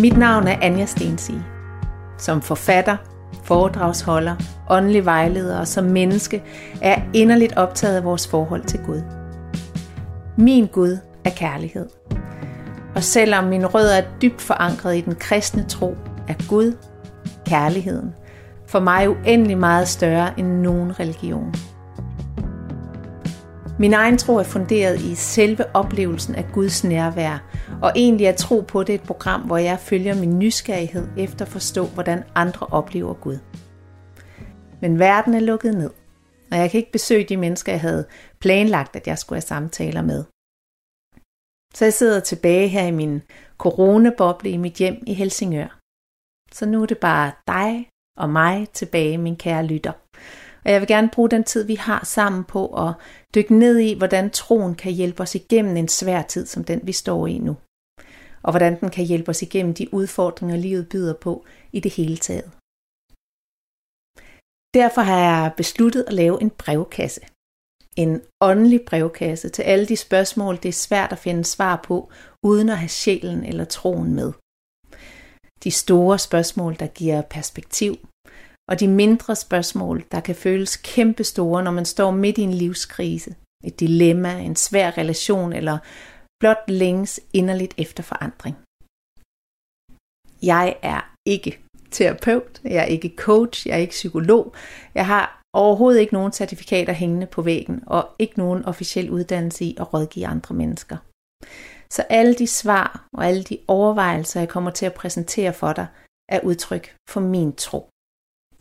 Mit navn er Anja Stensi. Som forfatter, foredragsholder, åndelig vejleder og som menneske er jeg inderligt optaget af vores forhold til Gud. Min Gud er kærlighed. Og selvom min rødder er dybt forankret i den kristne tro, er Gud, kærligheden, for mig uendelig meget større end nogen religion. Min egen tro er funderet i selve oplevelsen af Guds nærvær, og egentlig er tro på det et program, hvor jeg følger min nysgerrighed efter at forstå, hvordan andre oplever Gud. Men verden er lukket ned, og jeg kan ikke besøge de mennesker, jeg havde planlagt, at jeg skulle have samtaler med. Så jeg sidder tilbage her i min coronaboble i mit hjem i Helsingør. Så nu er det bare dig og mig tilbage, min kære lytter. Og jeg vil gerne bruge den tid, vi har sammen på at dykke ned i, hvordan troen kan hjælpe os igennem en svær tid som den, vi står i nu. Og hvordan den kan hjælpe os igennem de udfordringer, livet byder på i det hele taget. Derfor har jeg besluttet at lave en brevkasse. En åndelig brevkasse til alle de spørgsmål, det er svært at finde svar på, uden at have sjælen eller troen med. De store spørgsmål, der giver perspektiv, og de mindre spørgsmål, der kan føles kæmpestore, når man står midt i en livskrise, et dilemma, en svær relation eller blot længes inderligt efter forandring. Jeg er ikke terapeut, jeg er ikke coach, jeg er ikke psykolog, jeg har overhovedet ikke nogen certifikater hængende på væggen og ikke nogen officiel uddannelse i at rådgive andre mennesker. Så alle de svar og alle de overvejelser, jeg kommer til at præsentere for dig, er udtryk for min tro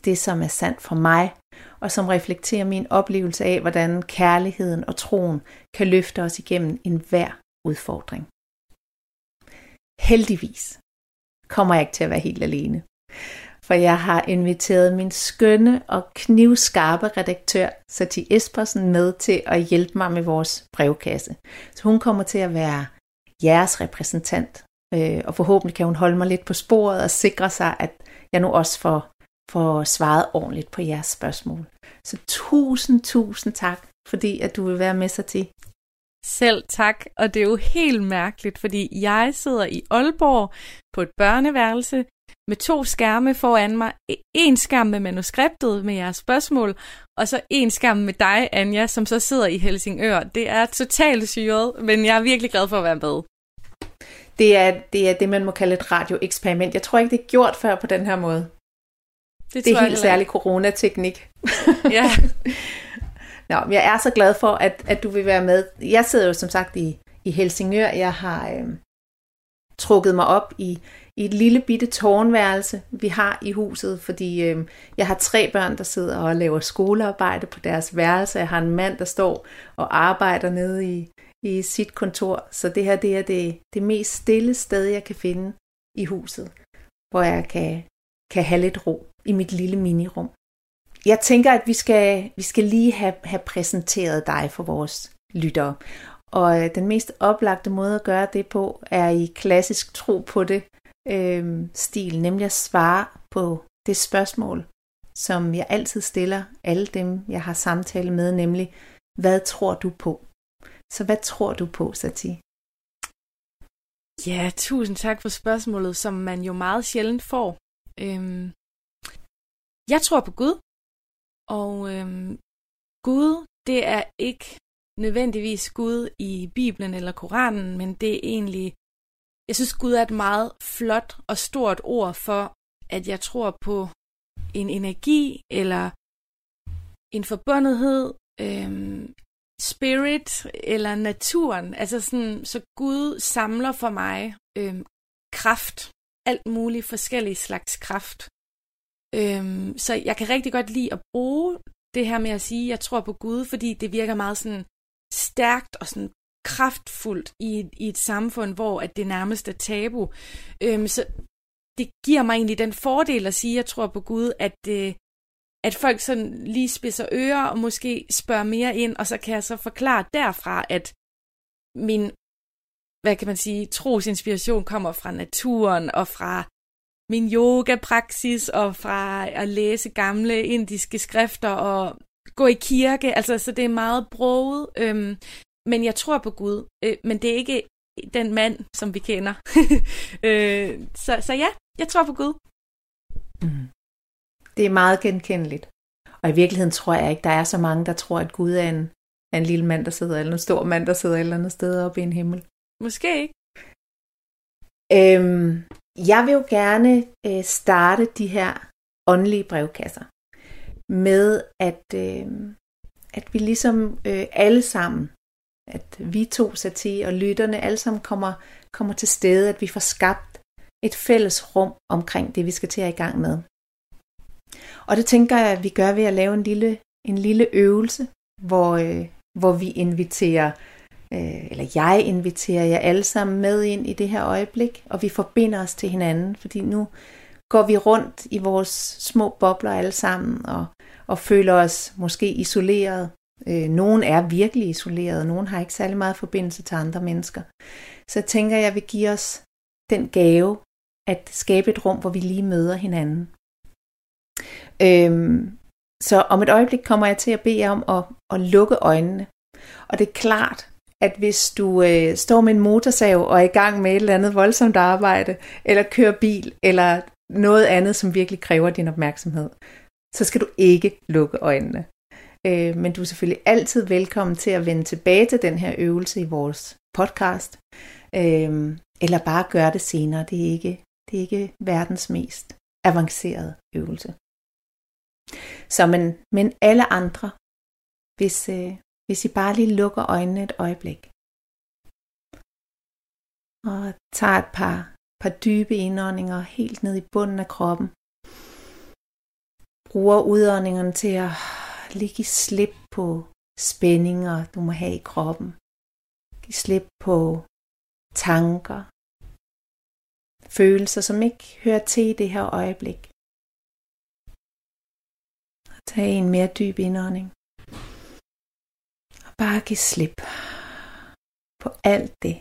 det, som er sandt for mig, og som reflekterer min oplevelse af, hvordan kærligheden og troen kan løfte os igennem enhver udfordring. Heldigvis kommer jeg ikke til at være helt alene, for jeg har inviteret min skønne og knivskarpe redaktør, Sati Espersen, med til at hjælpe mig med vores brevkasse. Så hun kommer til at være jeres repræsentant, øh, og forhåbentlig kan hun holde mig lidt på sporet og sikre sig, at jeg nu også får får svaret ordentligt på jeres spørgsmål. Så tusind, tusind tak, fordi at du vil være med sig til. Selv tak, og det er jo helt mærkeligt, fordi jeg sidder i Aalborg på et børneværelse med to skærme foran mig. En skærm med manuskriptet med jeres spørgsmål, og så en skærm med dig, Anja, som så sidder i Helsingør. Det er totalt syret, men jeg er virkelig glad for at være med. Det er, det er det, man må kalde et radioeksperiment. Jeg tror ikke, det er gjort før på den her måde. Det, det er helt særlig coronateknik. Ja. Nå, jeg er så glad for, at, at du vil være med. Jeg sidder jo som sagt i, i Helsingør. Jeg har øh, trukket mig op i, i et lille bitte tårnværelse, vi har i huset, fordi øh, jeg har tre børn, der sidder og laver skolearbejde på deres værelse. Jeg har en mand, der står og arbejder nede i, i sit kontor. Så det her det er det, det mest stille sted, jeg kan finde i huset, hvor jeg kan, kan have lidt ro i mit lille minirum. Jeg tænker, at vi skal, vi skal lige have, have præsenteret dig for vores lyttere. Og øh, den mest oplagte måde at gøre det på, er i klassisk tro på det øh, stil, nemlig at svare på det spørgsmål, som jeg altid stiller alle dem, jeg har samtale med, nemlig, hvad tror du på? Så hvad tror du på, Sati? Ja, tusind tak for spørgsmålet, som man jo meget sjældent får. Øhm, jeg tror på Gud, og øhm, Gud, det er ikke nødvendigvis Gud i Bibelen eller Koranen, men det er egentlig, jeg synes Gud er et meget flot og stort ord for, at jeg tror på en energi eller en forbundethed, øhm, spirit eller naturen. Altså sådan, så Gud samler for mig øhm, kraft, alt muligt forskellige slags kraft. Øhm, så jeg kan rigtig godt lide at bruge det her med at sige, at jeg tror på Gud, fordi det virker meget sådan stærkt og sådan kraftfuldt i, i et samfund, hvor at det nærmest er tabu. Øhm, så det giver mig egentlig den fordel at sige, at jeg tror på Gud, at, øh, at folk sådan lige spidser ører og måske spørger mere ind, og så kan jeg så forklare derfra, at min, hvad kan man sige, trosinspiration kommer fra naturen og fra min yoga-praksis og fra at læse gamle indiske skrifter og gå i kirke. Altså, så det er meget broget. Øhm, men jeg tror på Gud. Øh, men det er ikke den mand, som vi kender. øh, så, så ja, jeg tror på Gud. Mm. Det er meget genkendeligt. Og i virkeligheden tror jeg ikke, der er så mange, der tror, at Gud er en, er en lille mand, der sidder, eller en stor mand, der sidder et eller andet sted oppe i en himmel. Måske ikke. Øhm, jeg vil jo gerne øh, starte de her åndelige brevkasser med, at, øh, at vi ligesom øh, alle sammen, at vi to sati og lytterne alle sammen kommer, kommer til stede, at vi får skabt et fælles rum omkring det, vi skal til at i gang med. Og det tænker jeg, at vi gør ved at lave en lille, en lille øvelse, hvor, øh, hvor vi inviterer, øh, eller jeg inviterer jer alle sammen med ind i det her øjeblik, og vi forbinder os til hinanden, fordi nu går vi rundt i vores små bobler alle sammen, og, og føler os måske isoleret. Øh, nogen er virkelig isoleret, nogen har ikke særlig meget forbindelse til andre mennesker. Så jeg tænker, jeg vil give os den gave at skabe et rum, hvor vi lige møder hinanden. Øhm, så om et øjeblik kommer jeg til at bede jer om at, at lukke øjnene. Og det er klart, at hvis du øh, står med en motorsav og er i gang med et eller andet voldsomt arbejde, eller kører bil, eller noget andet, som virkelig kræver din opmærksomhed, så skal du ikke lukke øjnene. Øh, men du er selvfølgelig altid velkommen til at vende tilbage til den her øvelse i vores podcast, øh, eller bare gøre det senere. Det er ikke, det er ikke verdens mest avancerede øvelse. Så men, men alle andre, hvis, øh, hvis I bare lige lukker øjnene et øjeblik. Og tager et par, par dybe indåndinger helt ned i bunden af kroppen. Bruger udåndingerne til at lige slip på spændinger, du må have i kroppen. Giv slip på tanker, følelser, som ikke hører til i det her øjeblik. Tag en mere dyb indånding. Bare giv slip på alt det,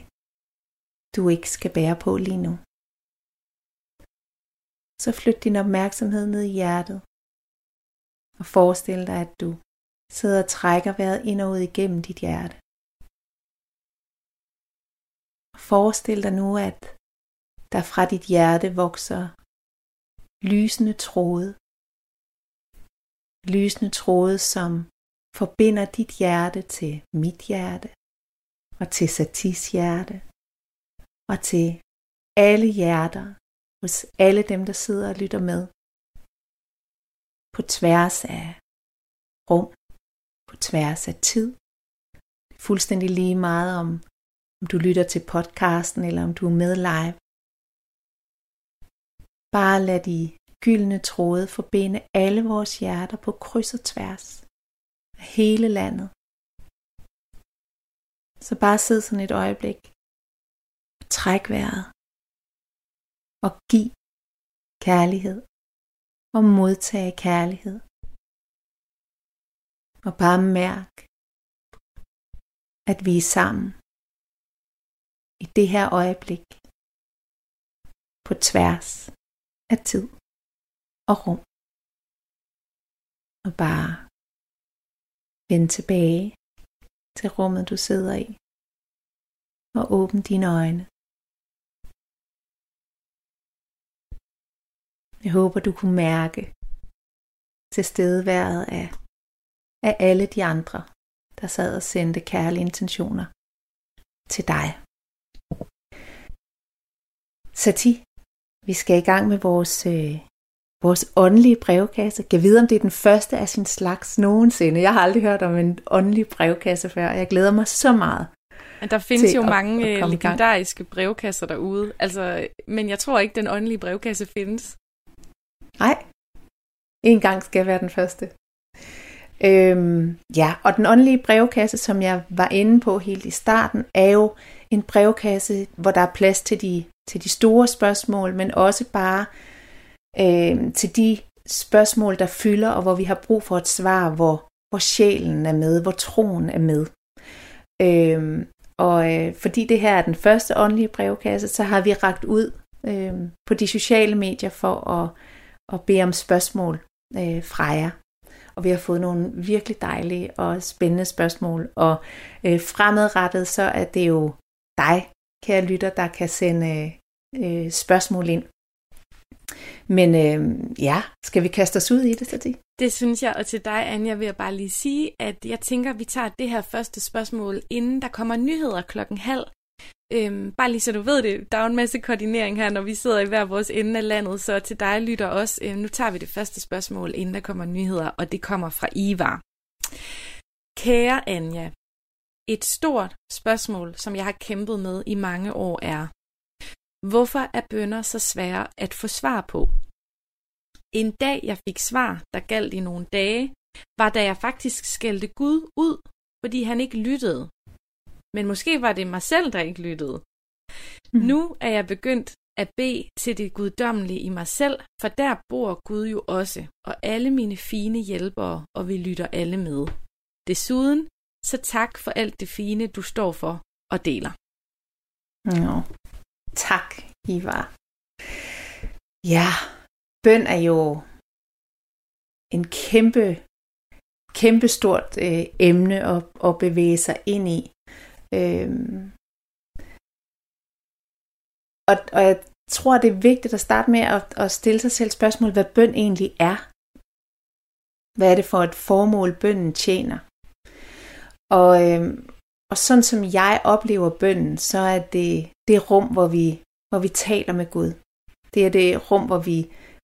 du ikke skal bære på lige nu. Så flyt din opmærksomhed ned i hjertet. Og forestil dig, at du sidder og trækker vejret ind og ud igennem dit hjerte. Og forestil dig nu, at der fra dit hjerte vokser lysende tråde lysende tråde, som forbinder dit hjerte til mit hjerte, og til Satis hjerte, og til alle hjerter hos alle dem, der sidder og lytter med. På tværs af rum, på tværs af tid. Fuldstændig lige meget om, om du lytter til podcasten, eller om du er med live. Bare lad de gyldne tråde forbinde alle vores hjerter på kryds og tværs hele landet. Så bare sid sådan et øjeblik. Træk vejret. Og giv kærlighed. Og modtage kærlighed. Og bare mærk, at vi er sammen i det her øjeblik på tværs af tid og rum. Og bare vend tilbage til rummet, du sidder i. Og åbn dine øjne. Jeg håber, du kunne mærke tilstedeværet af, af alle de andre, der sad og sendte kærlige intentioner til dig. Sati, vi skal i gang med vores øh, vores åndelige brevkasse. Kan vide, om det er den første af sin slags nogensinde. Jeg har aldrig hørt om en åndelig brevkasse før, og jeg glæder mig så meget. Der findes jo at, mange at øh, legendariske brevkasser derude, altså, men jeg tror ikke, den åndelige brevkasse findes. Nej, en gang skal jeg være den første. Øhm, ja, og den åndelige brevkasse, som jeg var inde på helt i starten, er jo en brevkasse, hvor der er plads til de, til de store spørgsmål, men også bare øh, øh, til de spørgsmål, der fylder, og hvor vi har brug for et svar, hvor, hvor sjælen er med, hvor troen er med. Øh, og øh, fordi det her er den første åndelige brevkasse, så har vi ragt ud øh, på de sociale medier for at, at bede om spørgsmål øh, fra jer. Og vi har fået nogle virkelig dejlige og spændende spørgsmål. Og øh, fremadrettet, så er det jo dig, kære lytter, der kan sende øh, øh spørgsmål ind. Men øh, ja, skal vi kaste os ud i det, Sati? Det synes jeg, og til dig, Anja, vil jeg bare lige sige, at jeg tænker, at vi tager det her første spørgsmål, inden der kommer nyheder klokken halv. Øhm, bare lige så du ved det, der er en masse koordinering her, når vi sidder i hver vores ende af landet, så til dig lytter også. Øhm, nu tager vi det første spørgsmål, inden der kommer nyheder, og det kommer fra Ivar. Kære Anja, et stort spørgsmål, som jeg har kæmpet med i mange år er, hvorfor er bønder så svære at få svar på? En dag jeg fik svar, der galt i nogle dage, var da jeg faktisk skældte Gud ud, fordi han ikke lyttede. Men måske var det mig selv, der ikke lyttede. Mm. Nu er jeg begyndt at bede til det guddommelige i mig selv, for der bor Gud jo også, og alle mine fine hjælpere, og vi lytter alle med. Desuden, så tak for alt det fine, du står for og deler. Ja. Tak, Ivar. Ja, bøn er jo en kæmpe, kæmpe stort øh, emne at, at bevæge sig ind i. Øhm, og, og jeg tror, det er vigtigt at starte med at, at stille sig selv spørgsmål, hvad bøn egentlig er. Hvad er det for et formål, bønnen tjener? Og, øhm, og sådan som jeg oplever bønnen, så er det det rum, hvor vi, hvor vi taler med Gud. Det er det rum, hvor vi,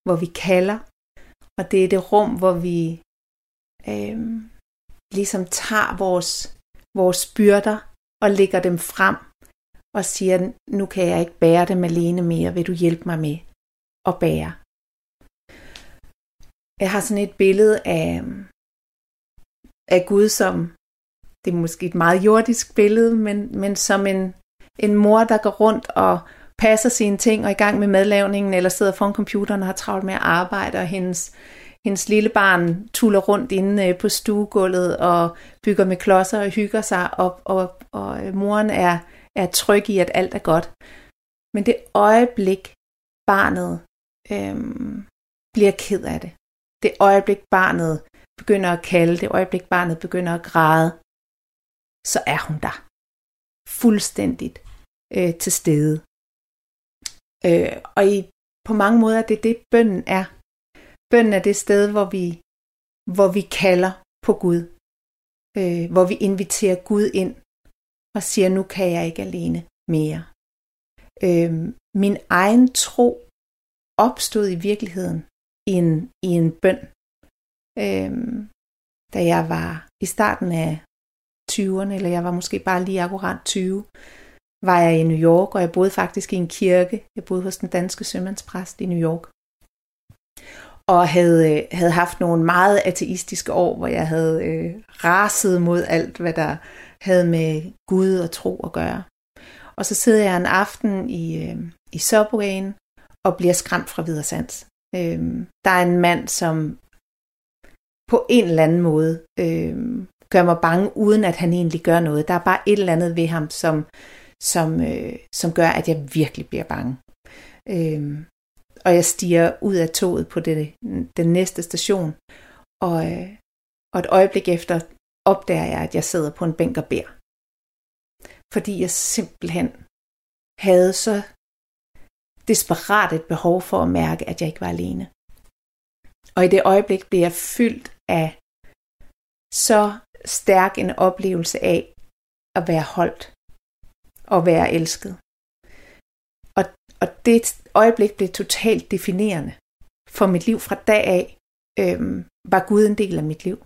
hvor vi kalder. Og det er det rum, hvor vi øh, ligesom tager vores, vores byrder og lægger dem frem og siger, nu kan jeg ikke bære dem alene mere, vil du hjælpe mig med at bære? Jeg har sådan et billede af, af Gud som, det er måske et meget jordisk billede, men, men som en, en mor, der går rundt og passer sine ting og er i gang med madlavningen, eller sidder foran computeren og har travlt med at arbejde, og hendes, hendes lille barn tuller rundt inde øh, på stuegulvet og bygger med klodser og hygger sig, og, og, og øh, moren er, er tryg i, at alt er godt. Men det øjeblik, barnet øhm, bliver ked af det, det øjeblik, barnet begynder at kalde, det øjeblik, barnet begynder at græde, så er hun der. Fuldstændigt øh, til stede. Øh, og i, på mange måder det er det, bønden er. Bønden er det sted, hvor vi, hvor vi kalder på Gud. Øh, hvor vi inviterer Gud ind og siger, nu kan jeg ikke alene mere. Øh, min egen tro opstod i virkeligheden i en, i en bøn. Øh, da jeg var i starten af 20'erne, eller jeg var måske bare lige akkurat 20, var jeg i New York, og jeg boede faktisk i en kirke. Jeg boede hos den danske sømandspræst i New York. Og havde, øh, havde haft nogle meget ateistiske år, hvor jeg havde øh, raset mod alt, hvad der havde med Gud og tro at gøre. Og så sidder jeg en aften i, øh, i Subwayen og bliver skræmt fra videre sans. Øh, der er en mand, som på en eller anden måde øh, gør mig bange, uden at han egentlig gør noget. Der er bare et eller andet ved ham, som, som, øh, som gør, at jeg virkelig bliver bange. Øh, og jeg stiger ud af toget på det, den næste station, og, øh, og et øjeblik efter opdager jeg, at jeg sidder på en bænk og beder. Fordi jeg simpelthen havde så desperat et behov for at mærke, at jeg ikke var alene. Og i det øjeblik blev jeg fyldt af så stærk en oplevelse af at være holdt og være elsket. Og, og det øjeblik blev totalt definerende for mit liv fra dag af, øhm, var Gud en del af mit liv.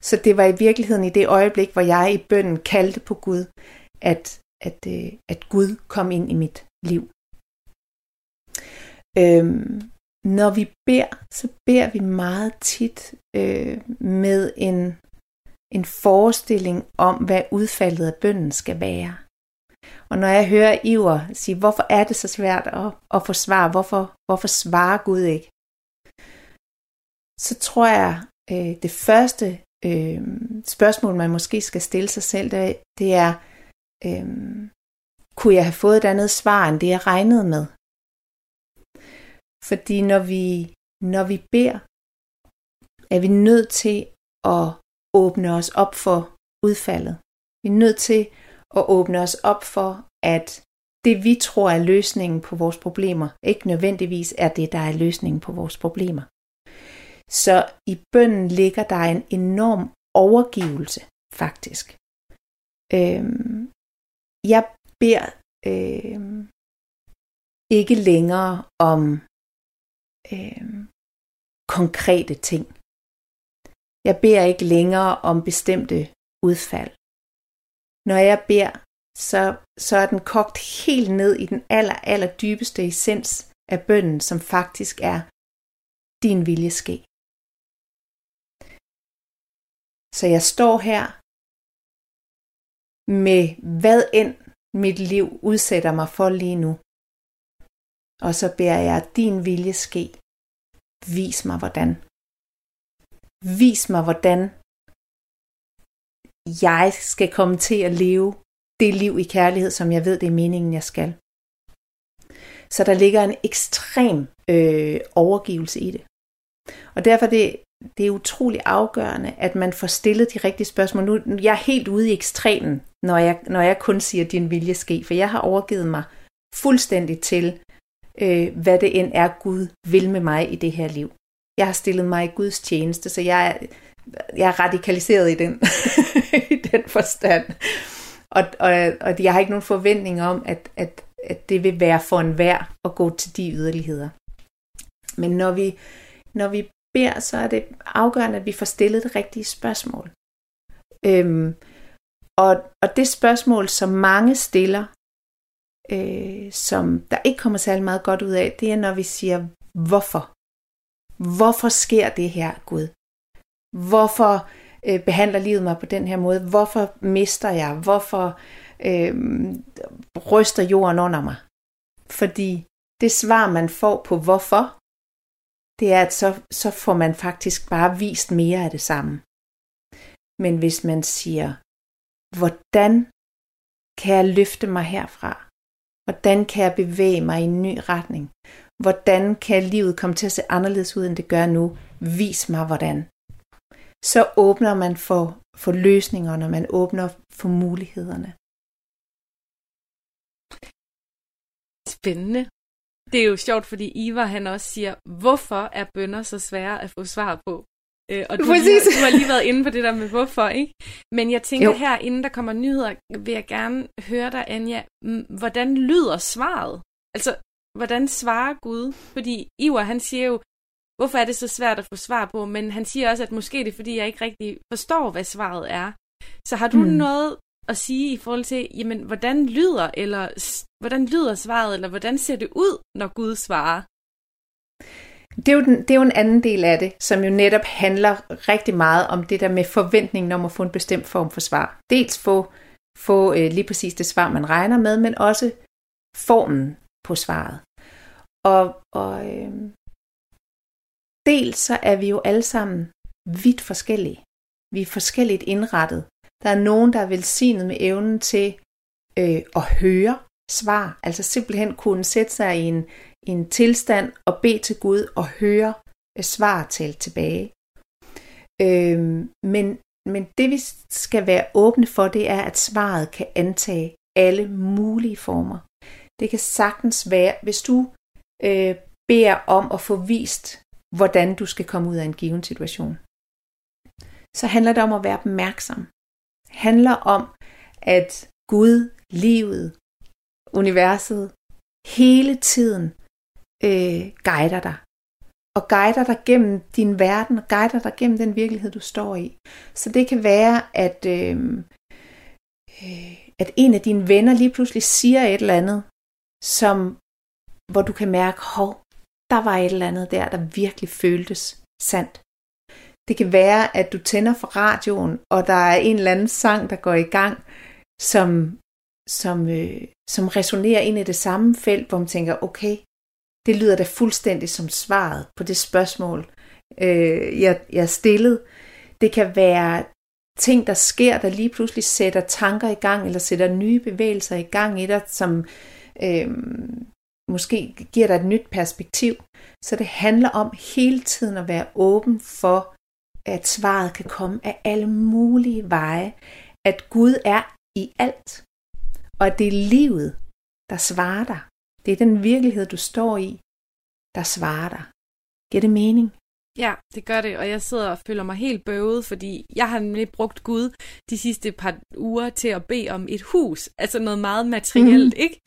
Så det var i virkeligheden i det øjeblik, hvor jeg i bønden kaldte på Gud, at, at, øh, at Gud kom ind i mit liv. Øhm, når vi beder, så beder vi meget tit øh, med en en forestilling om, hvad udfaldet af bønden skal være. Og når jeg hører Iver sige, hvorfor er det så svært at, at få svar, hvorfor, hvorfor svarer Gud ikke? Så tror jeg, øh, det første øh, spørgsmål, man måske skal stille sig selv, det, det er, øh, kunne jeg have fået et andet svar, end det jeg regnede med? Fordi når vi, når vi beder, er vi nødt til at åbne os op for udfaldet. Vi er nødt til at åbne os op for, at det vi tror er løsningen på vores problemer, ikke nødvendigvis er det, der er løsningen på vores problemer. Så i bønden ligger der en enorm overgivelse, faktisk. Øhm, jeg beder øhm, ikke længere om øhm, konkrete ting. Jeg beder ikke længere om bestemte udfald. Når jeg beder, så, så er den kogt helt ned i den aller, aller dybeste essens af bønden, som faktisk er din vilje ske. Så jeg står her med hvad end mit liv udsætter mig for lige nu. Og så beder jeg din vilje ske. Vis mig hvordan. Vis mig hvordan jeg skal komme til at leve det liv i kærlighed, som jeg ved, det er meningen, jeg skal. Så der ligger en ekstrem øh, overgivelse i det. Og derfor det, det er utrolig afgørende, at man får stillet de rigtige spørgsmål. Nu jeg er helt ude i ekstremen, når jeg, når jeg kun siger, at din vilje ske, for jeg har overgivet mig fuldstændig til, øh, hvad det end er, Gud vil med mig i det her liv. Jeg har stillet mig i Guds tjeneste, så jeg er, jeg er radikaliseret i den, i den forstand. Og, og, og jeg har ikke nogen forventning om, at, at, at det vil være for en værd at gå til de yderligheder. Men når vi, når vi beder, så er det afgørende, at vi får stillet det rigtige spørgsmål. Øhm, og, og det spørgsmål, som mange stiller, øh, som der ikke kommer særlig meget godt ud af, det er, når vi siger, hvorfor? Hvorfor sker det her, Gud? Hvorfor øh, behandler livet mig på den her måde? Hvorfor mister jeg? Hvorfor øh, ryster jorden under mig? Fordi det svar, man får på hvorfor, det er, at så, så får man faktisk bare vist mere af det samme. Men hvis man siger, hvordan kan jeg løfte mig herfra? Hvordan kan jeg bevæge mig i en ny retning? Hvordan kan livet komme til at se anderledes ud, end det gør nu? Vis mig hvordan. Så åbner man for, for løsningerne, man åbner for mulighederne. Spændende. Det er jo sjovt, fordi Ivar han også siger, hvorfor er bønder så svære at få svar på? Øh, og du, lige, du har lige været inde på det der med hvorfor, ikke? Men jeg tænker jo. her, inden der kommer nyheder, vil jeg gerne høre dig, Anja, hvordan lyder svaret? Altså, hvordan svarer Gud? Fordi Ivar, han siger jo, hvorfor er det så svært at få svar på? Men han siger også, at måske det er, fordi jeg ikke rigtig forstår, hvad svaret er. Så har du mm. noget at sige i forhold til, jamen, hvordan lyder, eller hvordan lyder svaret, eller hvordan ser det ud, når Gud svarer? Det er, jo den, det er jo en anden del af det, som jo netop handler rigtig meget om det der med forventningen om at få en bestemt form for svar. Dels få, få øh, lige præcis det svar, man regner med, men også formen på svaret. Og, og øh, dels så er vi jo alle sammen vidt forskellige. Vi er forskelligt indrettet. Der er nogen, der er velsignet med evnen til øh, at høre svar, altså simpelthen kunne sætte sig i en, i en tilstand og bede til Gud og høre øh, svar til tilbage. Øh, men, men det vi skal være åbne for, det er, at svaret kan antage alle mulige former. Det kan sagtens være, hvis du øh, beder om at få vist, hvordan du skal komme ud af en given situation, så handler det om at være opmærksom handler om, at Gud, livet, universet, hele tiden øh, guider dig. Og guider dig gennem din verden, og guider dig gennem den virkelighed, du står i. Så det kan være, at, øh, øh, at en af dine venner lige pludselig siger et eller andet, som, hvor du kan mærke, hov, der var et eller andet der, der virkelig føltes sandt. Det kan være, at du tænder for radioen, og der er en eller anden sang, der går i gang, som, som, øh, som resonerer ind i det samme felt, hvor man tænker, okay, det lyder da fuldstændig som svaret på det spørgsmål, øh, jeg, jeg stillede. Det kan være ting, der sker, der lige pludselig sætter tanker i gang, eller sætter nye bevægelser i gang i dig, som øh, måske giver dig et nyt perspektiv. Så det handler om hele tiden at være åben for at svaret kan komme af alle mulige veje, at Gud er i alt, og at det er livet, der svarer dig. Det er den virkelighed, du står i, der svarer dig. Giver det mening? Ja, det gør det, og jeg sidder og føler mig helt bøvet, fordi jeg har nemlig brugt Gud de sidste par uger til at bede om et hus, altså noget meget materielt, mm. ikke?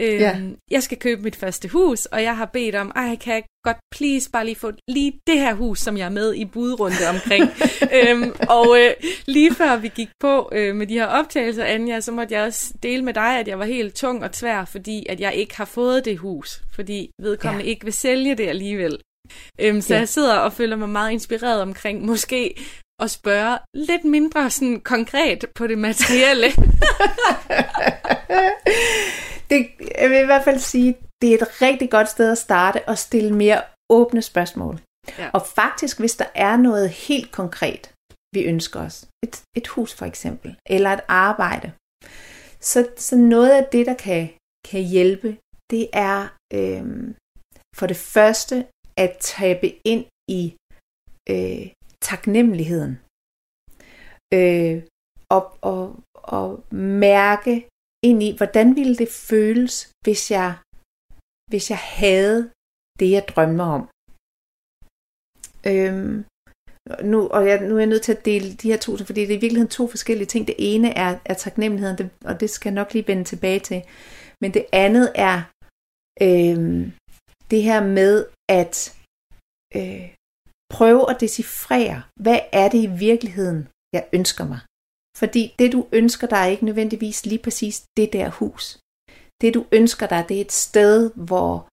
Øhm, ja. Jeg skal købe mit første hus, og jeg har bedt om, ej, kan jeg godt please bare lige få lige det her hus, som jeg er med i budrunde omkring. øhm, og øh, lige før vi gik på øh, med de her optagelser, Anja, så måtte jeg også dele med dig, at jeg var helt tung og tvær, fordi at jeg ikke har fået det hus, fordi vedkommende ja. ikke vil sælge det alligevel. Øhm, så ja. jeg sidder og føler mig meget inspireret omkring måske at spørge lidt mindre sådan konkret på det materielle. det, jeg vil i hvert fald sige, det er et rigtig godt sted at starte og stille mere åbne spørgsmål. Ja. Og faktisk, hvis der er noget helt konkret, vi ønsker os, et, et hus for eksempel, eller et arbejde, så, så noget af det, der kan, kan hjælpe, det er øhm, for det første at tabe ind i øh, taknemmeligheden. Øh, og, og, og mærke ind i, hvordan ville det føles, hvis jeg, hvis jeg havde det, jeg drømmer om. Øhm, nu, og jeg, nu er jeg nødt til at dele de her to, fordi det er i virkeligheden to forskellige ting. Det ene er, er taknemmeligheden, det, og det skal jeg nok lige vende tilbage til. Men det andet er øhm, det her med at øh, prøve at decifrere, hvad er det i virkeligheden, jeg ønsker mig. Fordi det du ønsker dig er ikke nødvendigvis lige præcis det der hus. Det du ønsker dig, det er et sted, hvor,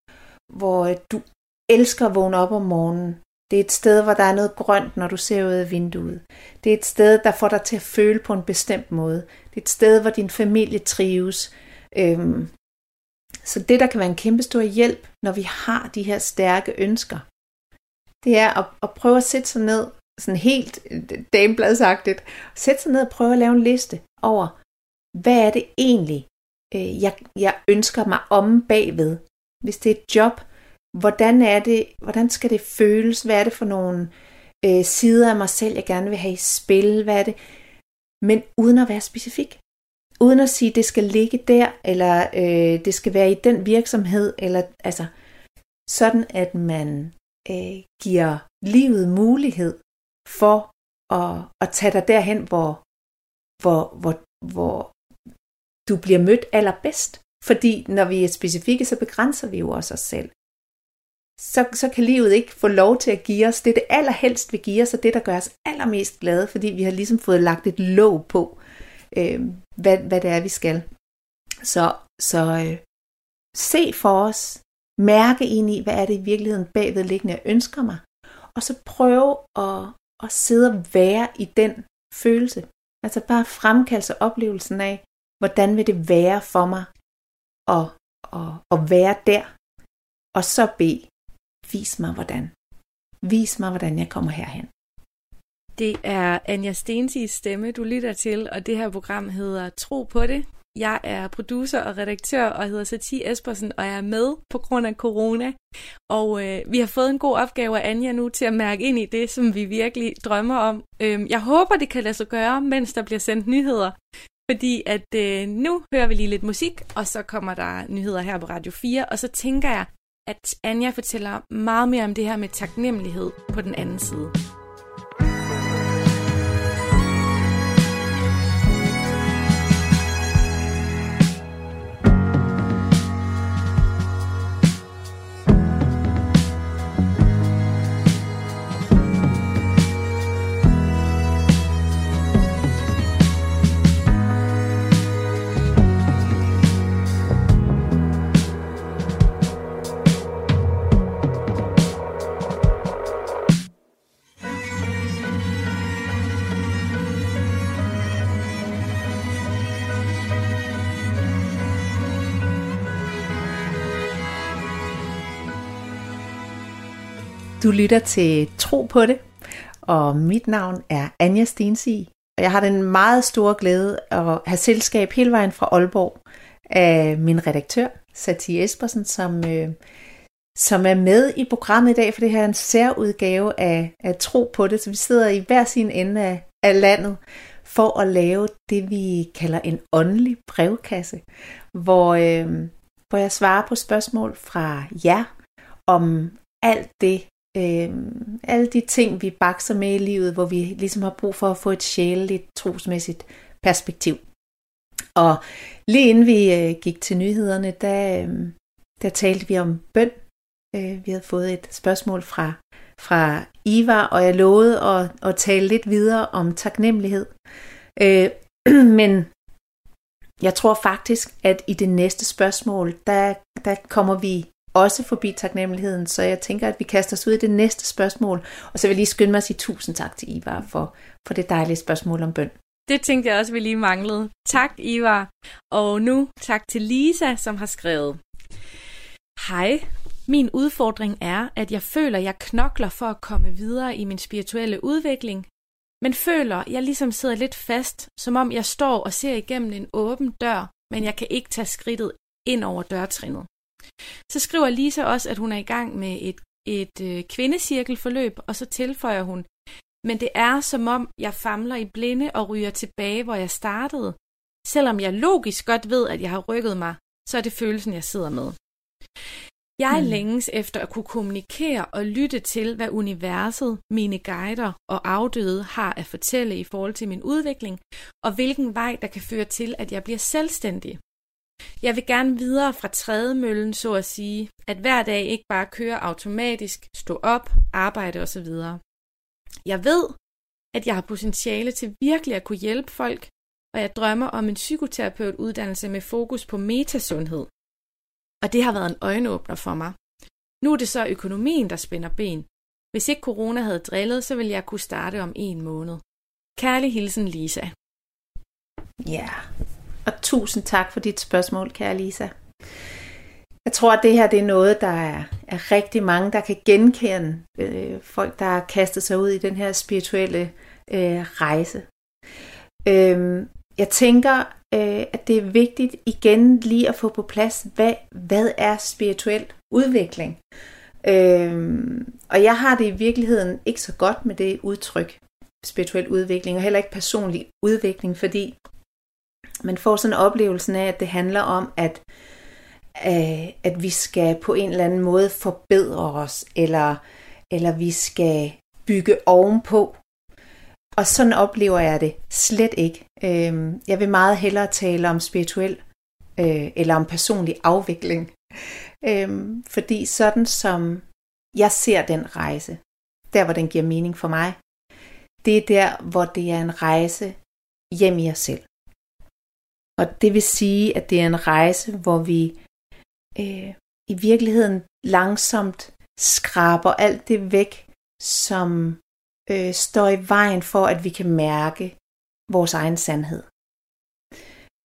hvor du elsker at vågne op om morgenen. Det er et sted, hvor der er noget grønt, når du ser ud af vinduet. Det er et sted, der får dig til at føle på en bestemt måde. Det er et sted, hvor din familie trives. Øhm, så det, der kan være en kæmpe stor hjælp, når vi har de her stærke ønsker, det er at, at prøve at sætte sig ned sådan helt øh, damebladsagtigt, sætte sig ned og prøve at lave en liste over, hvad er det egentlig, øh, jeg, jeg ønsker mig om bagved. Hvis det er et job, hvordan er det, hvordan skal det føles, hvad er det for nogle øh, sider af mig selv, jeg gerne vil have i spil, hvad er det, men uden at være specifik. Uden at sige, det skal ligge der, eller øh, det skal være i den virksomhed, eller altså sådan, at man øh, giver livet mulighed for at, at tage dig derhen, hvor, hvor, hvor, hvor du bliver mødt allerbedst. Fordi når vi er specifikke, så begrænser vi jo også os selv. Så, så kan livet ikke få lov til at give os det, det allerhelst vil give os, og det, der gør os allermest glade, fordi vi har ligesom fået lagt et låg på, øh, hvad, hvad det er, vi skal. Så, så øh, se for os, mærke ind i, hvad er det i virkeligheden bagvedliggende, jeg ønsker mig, og så prøve at, at sidde og være i den følelse. Altså bare fremkalde oplevelsen af, hvordan vil det være for mig at, at, at være der, og så bede, vis mig hvordan. Vis mig, hvordan jeg kommer herhen. Det er Anja Stensis stemme, du lytter til, og det her program hedder Tro på det. Jeg er producer og redaktør og hedder Satie Espersen, og jeg er med på grund af corona. Og øh, vi har fået en god opgave af Anja nu til at mærke ind i det, som vi virkelig drømmer om. Øh, jeg håber, det kan lade sig gøre, mens der bliver sendt nyheder. Fordi at øh, nu hører vi lige lidt musik, og så kommer der nyheder her på Radio 4, og så tænker jeg, at Anja fortæller meget mere om det her med taknemmelighed på den anden side. Du lytter til Tro på det, og mit navn er Anja Stensi, og jeg har den meget store glæde at have selskab hele vejen fra Aalborg af min redaktør, Satie Espersen, som, øh, som er med i programmet i dag, for det her er en særudgave af, af Tro på det, så vi sidder i hver sin ende af, af landet for at lave det, vi kalder en åndelig brevkasse, hvor, øh, hvor jeg svarer på spørgsmål fra jer om alt det, øh, alle de ting, vi bakser med i livet, hvor vi ligesom har brug for at få et sjæleligt, trosmæssigt perspektiv. Og lige inden vi øh, gik til nyhederne, der, øh, der talte vi om bøn. Øh, vi havde fået et spørgsmål fra, fra Ivar, og jeg lovede at, at tale lidt videre om taknemmelighed. Øh, men jeg tror faktisk, at i det næste spørgsmål, der, der kommer vi også forbi taknemmeligheden, så jeg tænker, at vi kaster os ud i det næste spørgsmål, og så vil jeg lige skynde mig at sige tusind tak til Ivar for, for det dejlige spørgsmål om bøn. Det tænkte jeg også, vi lige manglede. Tak, Ivar. Og nu tak til Lisa, som har skrevet. Hej, min udfordring er, at jeg føler, at jeg knokler for at komme videre i min spirituelle udvikling, men føler, at jeg ligesom sidder lidt fast, som om jeg står og ser igennem en åben dør, men jeg kan ikke tage skridtet ind over dørtrinnet. Så skriver Lisa også, at hun er i gang med et, et øh, kvindecirkelforløb, og så tilføjer hun, men det er som om, jeg famler i blinde og ryger tilbage, hvor jeg startede. Selvom jeg logisk godt ved, at jeg har rykket mig, så er det følelsen, jeg sidder med. Jeg hmm. længes efter at kunne kommunikere og lytte til, hvad universet, mine guider og afdøde har at fortælle i forhold til min udvikling, og hvilken vej, der kan føre til, at jeg bliver selvstændig. Jeg vil gerne videre fra trædemøllen, så at sige, at hver dag ikke bare køre automatisk, stå op, arbejde osv. Jeg ved, at jeg har potentiale til virkelig at kunne hjælpe folk, og jeg drømmer om en psykoterapeutuddannelse med fokus på metasundhed. Og det har været en øjenåbner for mig. Nu er det så økonomien, der spænder ben. Hvis ikke corona havde drillet, så ville jeg kunne starte om en måned. Kærlig hilsen, Lisa. Ja, og tusind tak for dit spørgsmål, kære Lisa. Jeg tror, at det her det er noget, der er, er rigtig mange, der kan genkende. Øh, folk, der har kastet sig ud i den her spirituelle øh, rejse. Øh, jeg tænker, øh, at det er vigtigt igen lige at få på plads, hvad, hvad er spirituel udvikling? Øh, og jeg har det i virkeligheden ikke så godt med det udtryk, spirituel udvikling, og heller ikke personlig udvikling, fordi man får sådan en oplevelse af, at det handler om, at øh, at vi skal på en eller anden måde forbedre os, eller, eller vi skal bygge ovenpå. Og sådan oplever jeg det slet ikke. Øh, jeg vil meget hellere tale om spirituel øh, eller om personlig afvikling. Øh, fordi sådan som jeg ser den rejse, der hvor den giver mening for mig, det er der, hvor det er en rejse hjem i os selv. Og det vil sige, at det er en rejse, hvor vi øh, i virkeligheden langsomt skraber alt det væk, som øh, står i vejen for, at vi kan mærke vores egen sandhed.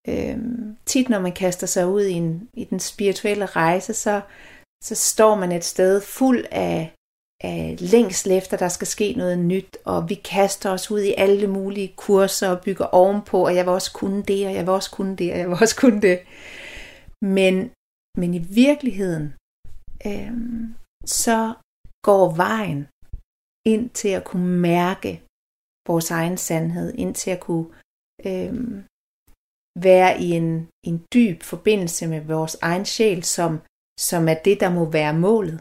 Øh, tit når man kaster sig ud i, en, i den spirituelle rejse, så, så står man et sted fuld af, øh, længsel efter, der skal ske noget nyt, og vi kaster os ud i alle mulige kurser og bygger ovenpå, og jeg vil også kunne det, og jeg vil også kunne det, og jeg vil også kunne det. Men men i virkeligheden, øh, så går vejen ind til at kunne mærke vores egen sandhed, ind til at kunne øh, være i en, en dyb forbindelse med vores egen sjæl, som, som er det, der må være målet.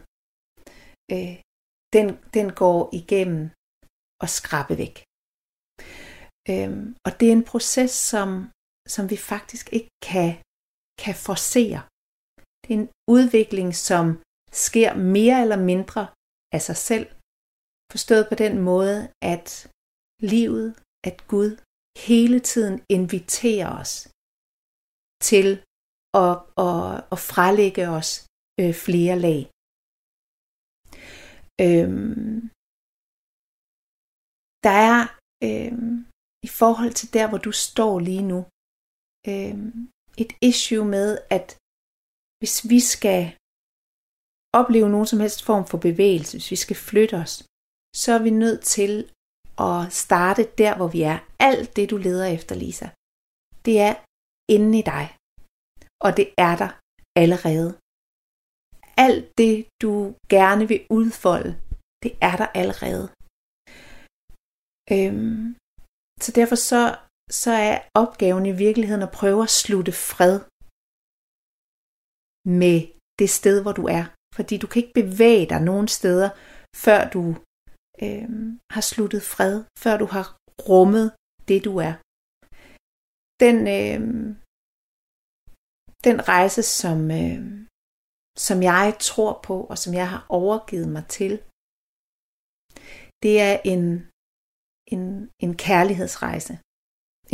Øh, den, den går igennem og skrabe væk. Øhm, og det er en proces, som, som vi faktisk ikke kan, kan forsere. Det er en udvikling, som sker mere eller mindre af sig selv. Forstået på den måde, at livet, at Gud hele tiden inviterer os til at, at, at frelægge os øh, flere lag. Øhm, der er øhm, i forhold til der, hvor du står lige nu, øhm, et issue med, at hvis vi skal opleve nogen som helst form for bevægelse, hvis vi skal flytte os, så er vi nødt til at starte der, hvor vi er. Alt det, du leder efter, Lisa, det er inde i dig. Og det er der allerede. Alt det, du gerne vil udfolde, det er der allerede. Øhm, så derfor så, så er opgaven i virkeligheden at prøve at slutte fred med det sted, hvor du er. Fordi du kan ikke bevæge dig nogen steder, før du øhm, har sluttet fred, før du har rummet det, du er. Den, øhm, den rejse, som, øhm, som jeg tror på, og som jeg har overgivet mig til, det er en, en, en kærlighedsrejse,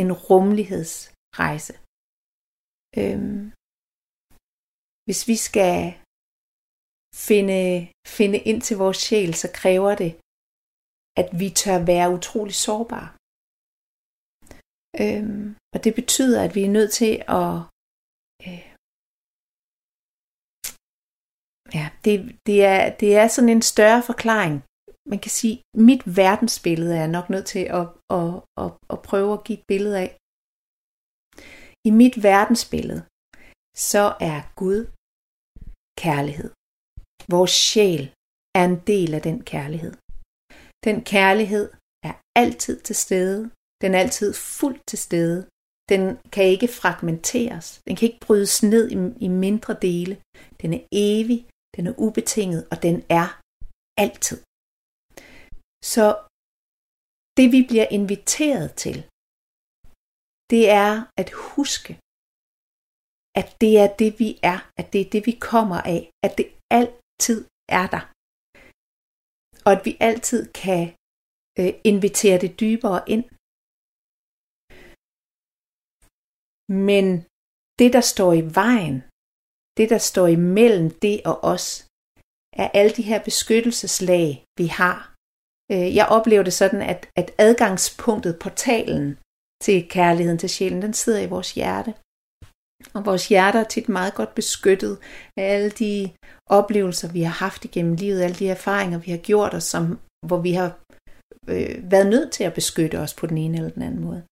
en rummelighedsrejse. Øhm, hvis vi skal finde, finde ind til vores sjæl, så kræver det, at vi tør være utrolig sårbare. Øhm, og det betyder, at vi er nødt til at øh, ja, det, det, er, det er sådan en større forklaring. Man kan sige, mit verdensbillede er nok nødt til at, at, at, at prøve at give et billede af. I mit verdensbillede, så er Gud kærlighed. Vores sjæl er en del af den kærlighed. Den kærlighed er altid til stede. Den er altid fuldt til stede. Den kan ikke fragmenteres. Den kan ikke brydes ned i, i mindre dele. Den er evig, den er ubetinget, og den er altid. Så det vi bliver inviteret til, det er at huske, at det er det vi er, at det er det vi kommer af, at det altid er der. Og at vi altid kan øh, invitere det dybere ind. Men det, der står i vejen, det, der står imellem det og os, er alle de her beskyttelseslag, vi har. Øh, jeg oplever det sådan, at, at adgangspunktet, portalen til kærligheden til sjælen, den sidder i vores hjerte. Og vores hjerte er tit meget godt beskyttet af alle de oplevelser, vi har haft igennem livet, alle de erfaringer, vi har gjort os, som, hvor vi har øh, været nødt til at beskytte os på den ene eller den anden måde.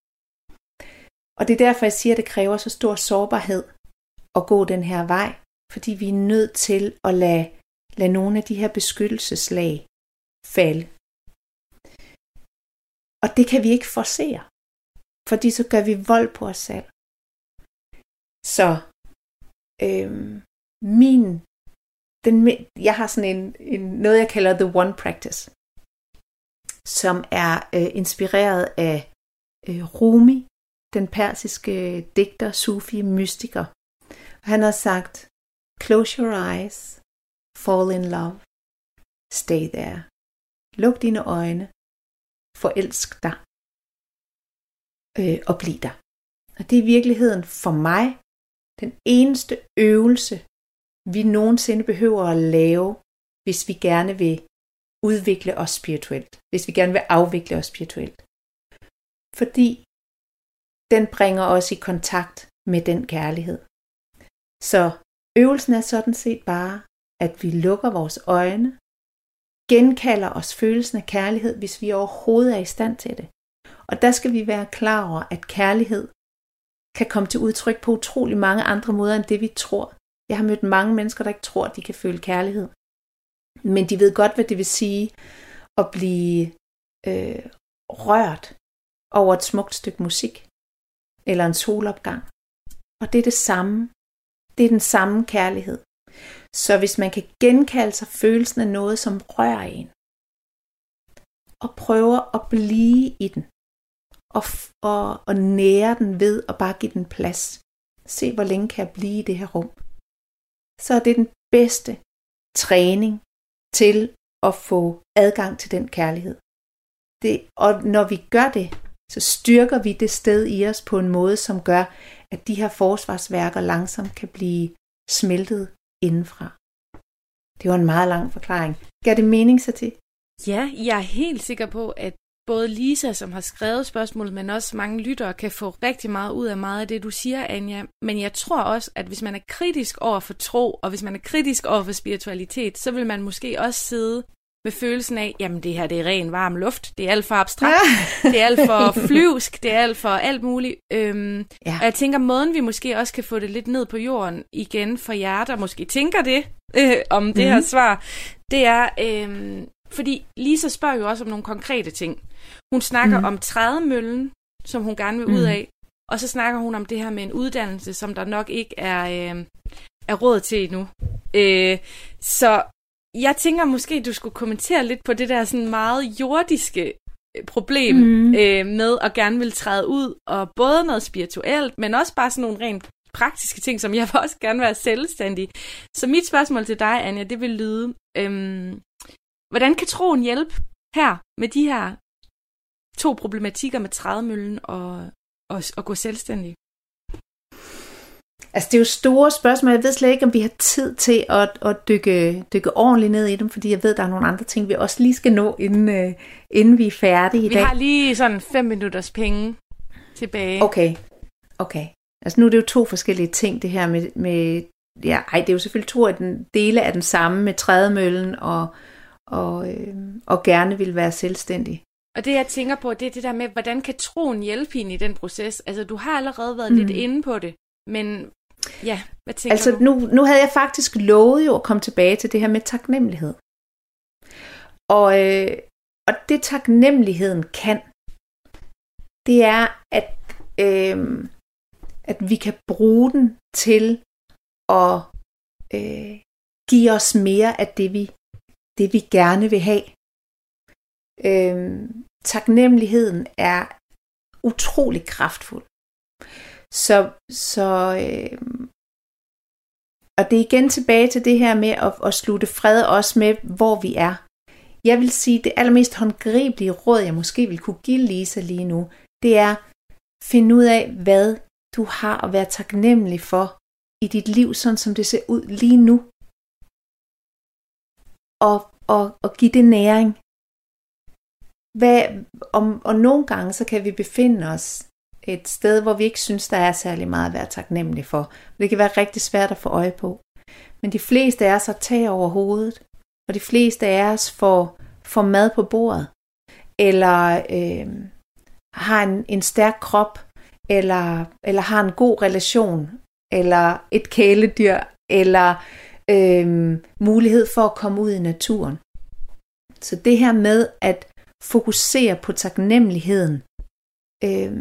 Og det er derfor, jeg siger, at det kræver så stor sårbarhed at gå den her vej, fordi vi er nødt til at lade, lade nogle af de her beskyttelseslag falde. Og det kan vi ikke forsere fordi så gør vi vold på os selv. Så øhm, min, den, jeg har sådan en, en, noget, jeg kalder The One Practice, som er øh, inspireret af øh, Rumi, den persiske digter, sufi, mystiker. Han har sagt, close your eyes, fall in love, stay there. Luk dine øjne, forelsk dig øh, og bliv der. Og det er i virkeligheden for mig den eneste øvelse, vi nogensinde behøver at lave, hvis vi gerne vil udvikle os spirituelt. Hvis vi gerne vil afvikle os spirituelt. Fordi den bringer os i kontakt med den kærlighed. Så øvelsen er sådan set bare, at vi lukker vores øjne, genkalder os følelsen af kærlighed, hvis vi overhovedet er i stand til det. Og der skal vi være klar over, at kærlighed kan komme til udtryk på utrolig mange andre måder end det, vi tror. Jeg har mødt mange mennesker, der ikke tror, at de kan føle kærlighed. Men de ved godt, hvad det vil sige at blive øh, rørt over et smukt stykke musik eller en solopgang. Og det er det samme. Det er den samme kærlighed. Så hvis man kan genkalde sig følelsen af noget, som rører en, og prøver at blive i den, og, og, og nære den ved at bare give den plads. Se, hvor længe kan jeg blive i det her rum. Så er det den bedste træning til at få adgang til den kærlighed. Det, og når vi gør det, så styrker vi det sted i os på en måde, som gør, at de her forsvarsværker langsomt kan blive smeltet indenfra. Det var en meget lang forklaring. Gør det mening så til? Ja, jeg er helt sikker på, at både Lisa, som har skrevet spørgsmålet, men også mange lyttere, kan få rigtig meget ud af meget af det, du siger, Anja. Men jeg tror også, at hvis man er kritisk over for tro, og hvis man er kritisk over for spiritualitet, så vil man måske også sidde med følelsen af, jamen det her det er ren varm luft, det er alt for abstrakt, ja. det er alt for flyvsk, det er alt for alt muligt. Øhm, ja. Og jeg tænker, måden vi måske også kan få det lidt ned på jorden igen for jer, der måske tænker det øh, om det mm-hmm. her mhm. svar, det er, øh, fordi Lisa spørger jo også om nogle konkrete ting. Hun snakker mm. om trædemøllen, som hun gerne vil mm. ud af, og så snakker hun om det her med en uddannelse, som der nok ikke er, øh, er råd til endnu. Øh, så jeg tænker måske, du skulle kommentere lidt på det der sådan meget jordiske øh, problem mm. øh, med at gerne vil træde ud, og både noget spirituelt, men også bare sådan nogle rent praktiske ting, som jeg vil også gerne være selvstændig. Så mit spørgsmål til dig, Anja, det vil lyde, øhm, hvordan kan troen hjælpe her med de her to problematikker med trædemøllen og, og, og gå selvstændig? Altså, det er jo store spørgsmål. Jeg ved slet ikke, om vi har tid til at, at dykke, dykke ordentligt ned i dem, fordi jeg ved, der er nogle andre ting, vi også lige skal nå, inden, uh, inden vi er færdige i vi dag. Vi har lige sådan fem minutters penge tilbage. Okay, okay. Altså nu er det jo to forskellige ting, det her med, med ja, ej, det er jo selvfølgelig to af den, dele af den samme med trædemøllen og, og, øh, og gerne vil være selvstændig. Og det jeg tænker på, det er det der med, hvordan kan troen hjælpe hende i den proces? Altså du har allerede været mm. lidt inde på det, men ja, hvad tænker altså, du? Nu, nu havde jeg faktisk lovet jo at komme tilbage til det her med taknemmelighed. Og, øh, og det taknemmeligheden kan, det er, at øh, at vi kan bruge den til at øh, give os mere af det vi, det, vi gerne vil have. Øh, taknemmeligheden er utrolig kraftfuld. Så, så øh, og det er igen tilbage til det her med at, at slutte fred også med, hvor vi er. Jeg vil sige, det allermest håndgribelige råd, jeg måske vil kunne give Lisa lige nu, det er, finde ud af, hvad du har at være taknemmelig for i dit liv, sådan som det ser ud lige nu. Og, og, og give det næring. Hvad, om, og nogle gange så kan vi befinde os et sted, hvor vi ikke synes, der er særlig meget at være taknemmelig for. Det kan være rigtig svært at få øje på. Men de fleste af os har tag over hovedet, og de fleste af os får, får mad på bordet, eller øh, har en, en stærk krop, eller, eller har en god relation, eller et kæledyr, eller øh, mulighed for at komme ud i naturen. Så det her med at fokusere på taknemmeligheden, øh,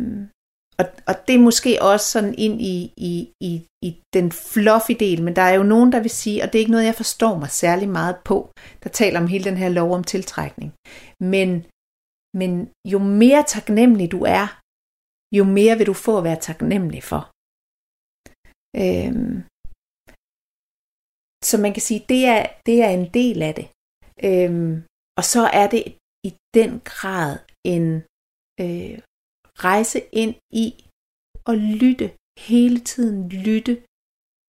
og, og det er måske også sådan ind i, i, i, i den fluffy del, men der er jo nogen, der vil sige, og det er ikke noget, jeg forstår mig særlig meget på, der taler om hele den her lov om tiltrækning. Men, men jo mere taknemmelig du er, jo mere vil du få at være taknemmelig for. Øhm, så man kan sige, det er, det er en del af det. Øhm, og så er det i den grad en øh, rejse ind i og lytte, hele tiden lytte,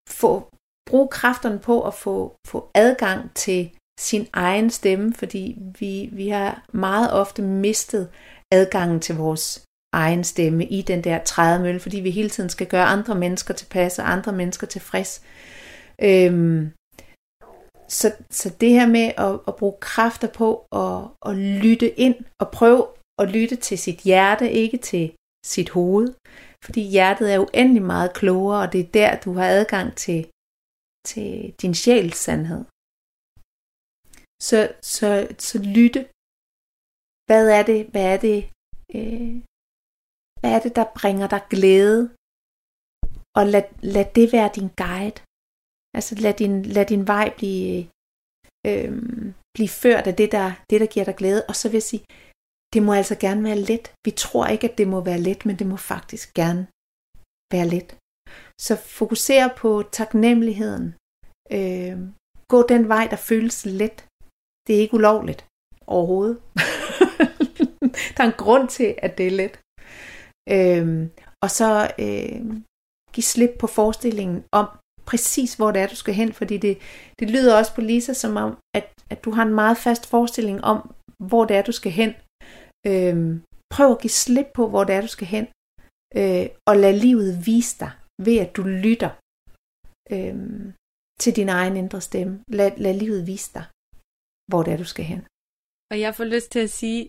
få, bruge kræfterne på at få, få adgang til sin egen stemme, fordi vi, vi har meget ofte mistet adgangen til vores egen stemme i den der trædemølle, fordi vi hele tiden skal gøre andre mennesker tilpas og andre mennesker tilfreds. Øhm, så, så det her med at, at bruge kræfter på at, at lytte ind og prøve at lytte til sit hjerte, ikke til sit hoved. Fordi hjertet er uendelig meget klogere, og det er der, du har adgang til, til din sjæls sandhed. Så, så, så lytte. Hvad er det, hvad er det, øh, hvad er det, der bringer dig glæde? Og lad, lad det være din guide. Altså lad din, lad din vej blive, øh, blive ført af det der, det, der giver dig glæde. Og så vil jeg sige, det må altså gerne være let. Vi tror ikke, at det må være let, men det må faktisk gerne være let. Så fokuser på taknemmeligheden. Øh, gå den vej, der føles let. Det er ikke ulovligt overhovedet. der er en grund til, at det er let. Øh, og så øh, give slip på forestillingen om præcis, hvor det er, du skal hen, fordi det, det lyder også på Lisa som om, at, at du har en meget fast forestilling om, hvor det er, du skal hen. Øhm, prøv at give slip på, hvor det er, du skal hen, øh, og lad livet vise dig, ved at du lytter øh, til din egen indre stemme. Lad, lad livet vise dig, hvor det er, du skal hen. Og jeg får lyst til at sige,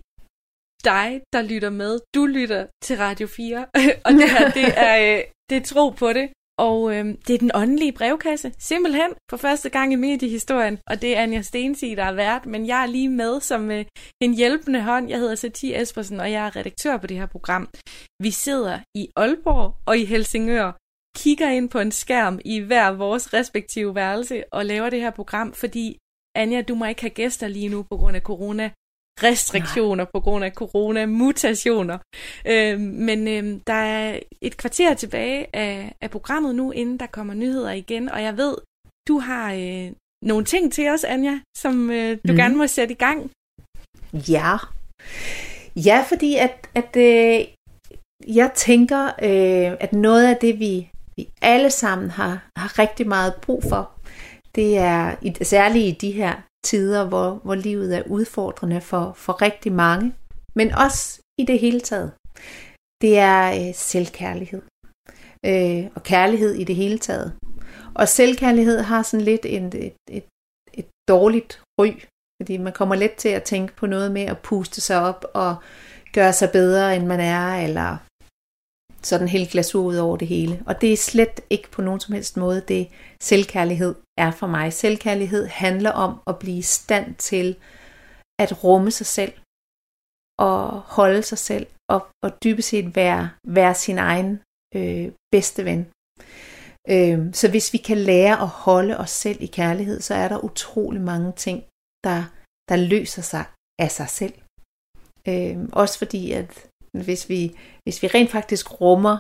dig, der lytter med. Du lytter til Radio 4, og det her, det er, øh, det er tro på det. Og øh, det er den åndelige brevkasse, simpelthen for første gang i mediehistorien. Og det er Anja Stensi, der er vært, men jeg er lige med som øh, en hjælpende hånd. Jeg hedder Satie Espersen, og jeg er redaktør på det her program. Vi sidder i Aalborg og i Helsingør, kigger ind på en skærm i hver vores respektive værelse og laver det her program, fordi Anja, du må ikke have gæster lige nu på grund af corona restriktioner, på grund af corona-mutationer. Øh, men øh, der er et kvarter tilbage af, af programmet nu, inden der kommer nyheder igen, og jeg ved, du har øh, nogle ting til os, Anja, som øh, du mm. gerne må sætte i gang. Ja. Ja, fordi at, at øh, jeg tænker, øh, at noget af det, vi, vi alle sammen har, har rigtig meget brug for, det er særligt i de her tider, hvor, hvor livet er udfordrende for, for rigtig mange, men også i det hele taget. Det er øh, selvkærlighed. Øh, og kærlighed i det hele taget. Og selvkærlighed har sådan lidt en, et, et, et dårligt ry, fordi man kommer let til at tænke på noget med at puste sig op og gøre sig bedre, end man er, eller sådan helt glasur ud over det hele. Og det er slet ikke på nogen som helst måde det selvkærlighed er for mig. Selvkærlighed handler om at blive i stand til at rumme sig selv og holde sig selv og, og dybest set være, være sin egen øh, bedste ven. Øh, så hvis vi kan lære at holde os selv i kærlighed, så er der utrolig mange ting, der, der løser sig af sig selv. Øh, også fordi, at hvis vi, hvis vi rent faktisk rummer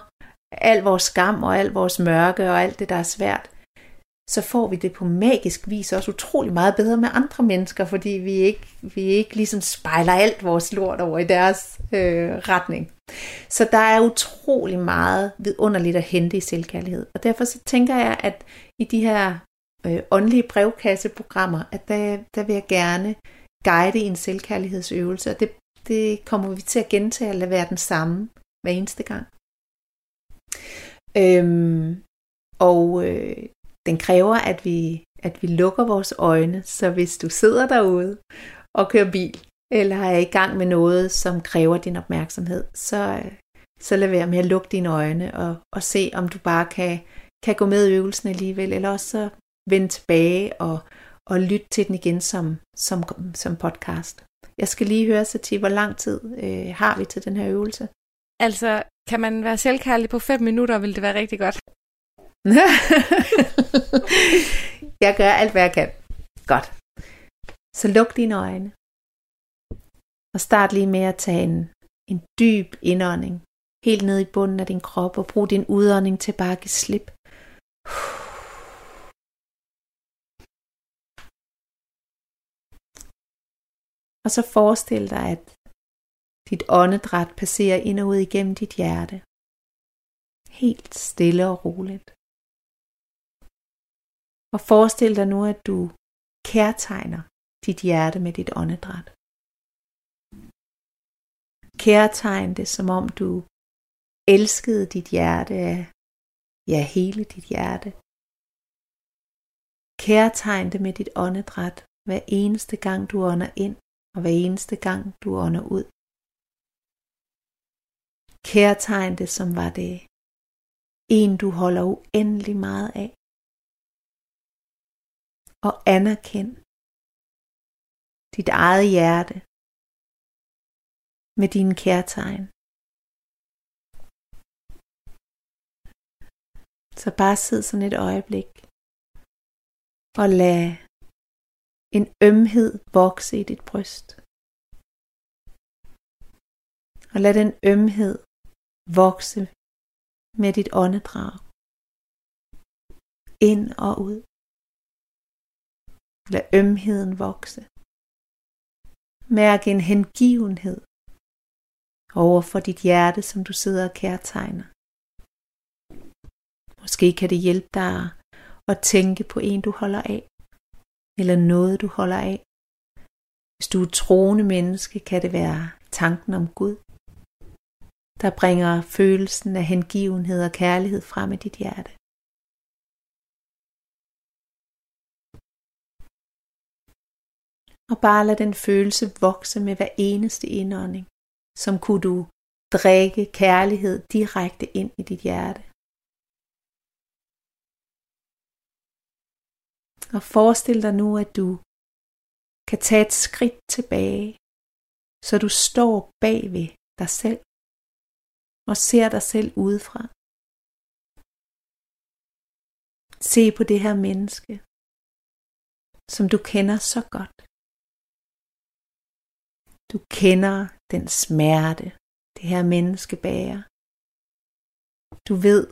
al vores skam og al vores mørke og alt det, der er svært, så får vi det på magisk vis også utrolig meget bedre med andre mennesker, fordi vi ikke, vi ikke ligesom spejler alt vores lort over i deres øh, retning. Så der er utrolig meget vidunderligt at hente i selvkærlighed. Og derfor så tænker jeg, at i de her øh, åndelige brevkasseprogrammer, at der, der vil jeg gerne guide i en selvkærlighedsøvelse, og det, det kommer vi til at gentage og lade være den samme hver eneste gang. Øhm, og øh, den kræver, at vi, at vi lukker vores øjne, så hvis du sidder derude og kører bil, eller er i gang med noget, som kræver din opmærksomhed, så, øh, så lad være med at lukke dine øjne og, og se, om du bare kan, kan gå med i øvelsen alligevel, eller også så vende tilbage og, og lytte til den igen som, som, som podcast. Jeg skal lige høre, Sati, hvor lang tid øh, har vi til den her øvelse? Altså, kan man være selvkærlig på 5 minutter, vil det være rigtig godt. jeg gør alt, hvad jeg kan. Godt. Så luk dine øjne. Og start lige med at tage en, en dyb indånding. Helt ned i bunden af din krop. Og brug din udånding til bare at give slip. Og så forestil dig, at dit åndedræt passerer ind og ud igennem dit hjerte. Helt stille og roligt. Og forestil dig nu, at du kærtegner dit hjerte med dit åndedræt. Kærtegn det, som om du elskede dit hjerte af, ja, hele dit hjerte. Kærtegn det med dit åndedræt hver eneste gang du ånder ind, og hver eneste gang du ånder ud. Kærtegn det, som var det en, du holder uendelig meget af og anerkend dit eget hjerte med dine kærtegn. Så bare sid sådan et øjeblik og lad en ømhed vokse i dit bryst. Og lad den ømhed vokse med dit åndedrag. Ind og ud. Lad ømheden vokse. Mærk en hengivenhed over for dit hjerte, som du sidder og kærtegner. Måske kan det hjælpe dig at tænke på en, du holder af, eller noget, du holder af. Hvis du er troende menneske, kan det være tanken om Gud, der bringer følelsen af hengivenhed og kærlighed frem i dit hjerte. og bare lad den følelse vokse med hver eneste indånding, som kunne du drikke kærlighed direkte ind i dit hjerte. Og forestil dig nu, at du kan tage et skridt tilbage, så du står bag ved dig selv og ser dig selv udefra. Se på det her menneske, som du kender så godt. Du kender den smerte, det her menneske bærer. Du ved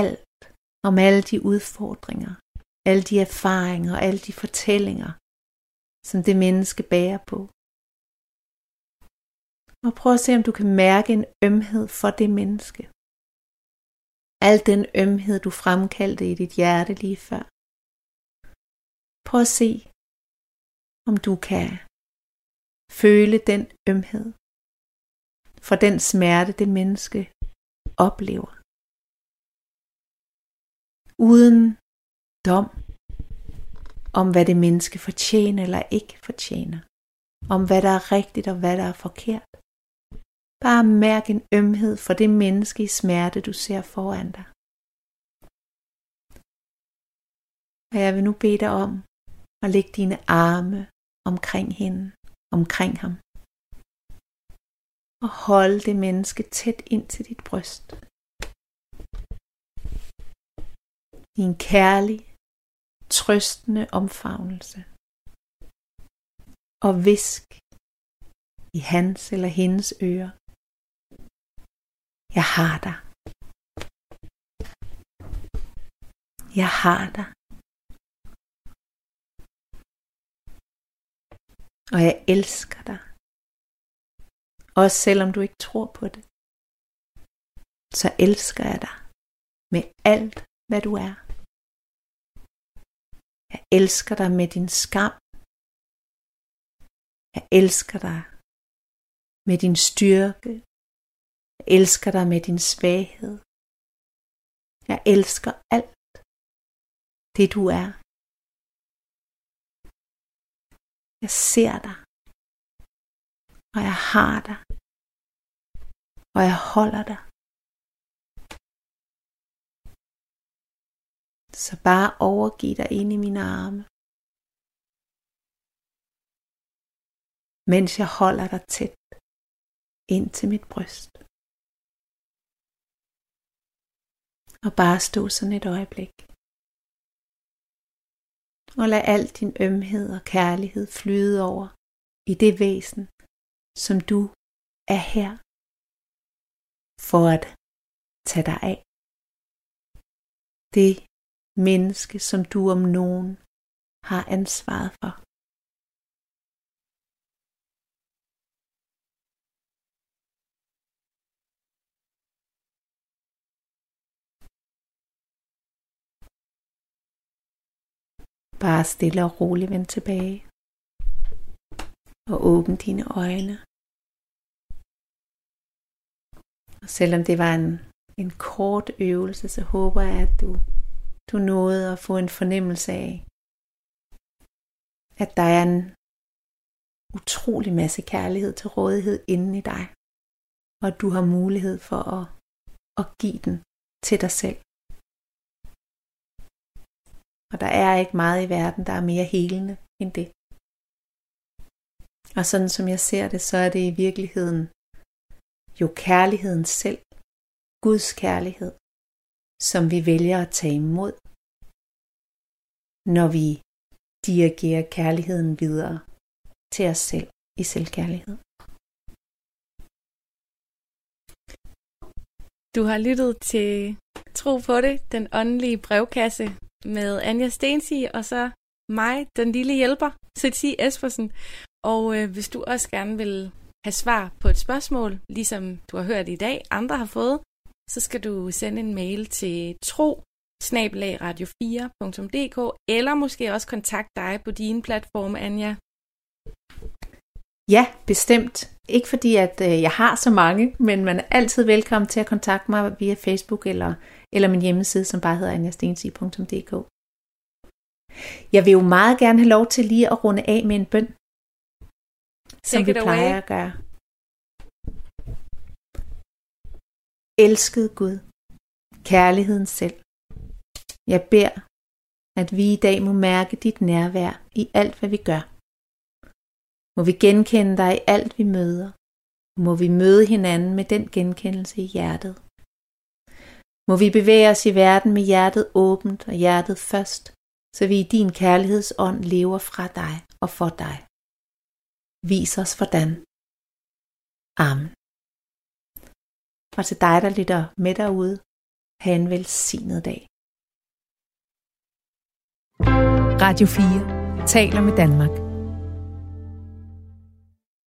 alt om alle de udfordringer, alle de erfaringer og alle de fortællinger, som det menneske bærer på. Og prøv at se, om du kan mærke en ømhed for det menneske. Al den ømhed, du fremkaldte i dit hjerte lige før. Prøv at se, om du kan føle den ømhed for den smerte, det menneske oplever. Uden dom om, hvad det menneske fortjener eller ikke fortjener. Om hvad der er rigtigt og hvad der er forkert. Bare mærk en ømhed for det menneske i smerte, du ser foran dig. Og jeg vil nu bede dig om at lægge dine arme omkring hende, omkring ham. Og holde det menneske tæt ind til dit bryst. I en kærlig, trøstende omfavnelse. Og visk i hans eller hendes ører. Jeg har dig. Jeg har dig. Og jeg elsker dig. Også selvom du ikke tror på det. Så elsker jeg dig med alt, hvad du er. Jeg elsker dig med din skam. Jeg elsker dig med din styrke. Jeg elsker dig med din svaghed. Jeg elsker alt det du er. Jeg ser dig. Og jeg har dig. Og jeg holder dig. Så bare overgiv dig ind i mine arme. Mens jeg holder dig tæt ind til mit bryst. Og bare stå sådan et øjeblik. Og lad al din ømhed og kærlighed flyde over i det væsen, som du er her for at tage dig af. Det menneske, som du om nogen har ansvaret for. Bare stille og roligt vend tilbage. Og åbn dine øjne. Og selvom det var en, en kort øvelse, så håber jeg, at du du nåede at få en fornemmelse af, at der er en utrolig masse kærlighed til rådighed inden i dig, og at du har mulighed for at, at give den til dig selv. Og der er ikke meget i verden, der er mere helende end det. Og sådan som jeg ser det, så er det i virkeligheden jo kærligheden selv, Guds kærlighed, som vi vælger at tage imod, når vi dirigerer kærligheden videre til os selv i selvkærlighed. Du har lyttet til Tro på det, den åndelige brevkasse med Anja Stensi og så mig, den lille hjælper, Ceci Espersen. Og øh, hvis du også gerne vil have svar på et spørgsmål, ligesom du har hørt i dag, andre har fået, så skal du sende en mail til tro radio4.dk eller måske også kontakte dig på din platform, Anja. Ja, bestemt. Ikke fordi, at øh, jeg har så mange, men man er altid velkommen til at kontakte mig via Facebook eller, eller min hjemmeside, som bare hedder anjastensi.dk. Jeg vil jo meget gerne have lov til lige at runde af med en bøn, som Take vi plejer away. at gøre. Elskede Gud, kærligheden selv. Jeg beder, at vi i dag må mærke dit nærvær i alt, hvad vi gør. Må vi genkende dig i alt, vi møder. Må vi møde hinanden med den genkendelse i hjertet. Må vi bevæge os i verden med hjertet åbent og hjertet først, så vi i din kærlighedsånd lever fra dig og for dig. Vis os hvordan. Amen. Og til dig, der lytter med derude, have en velsignet dag. Radio 4 taler med Danmark.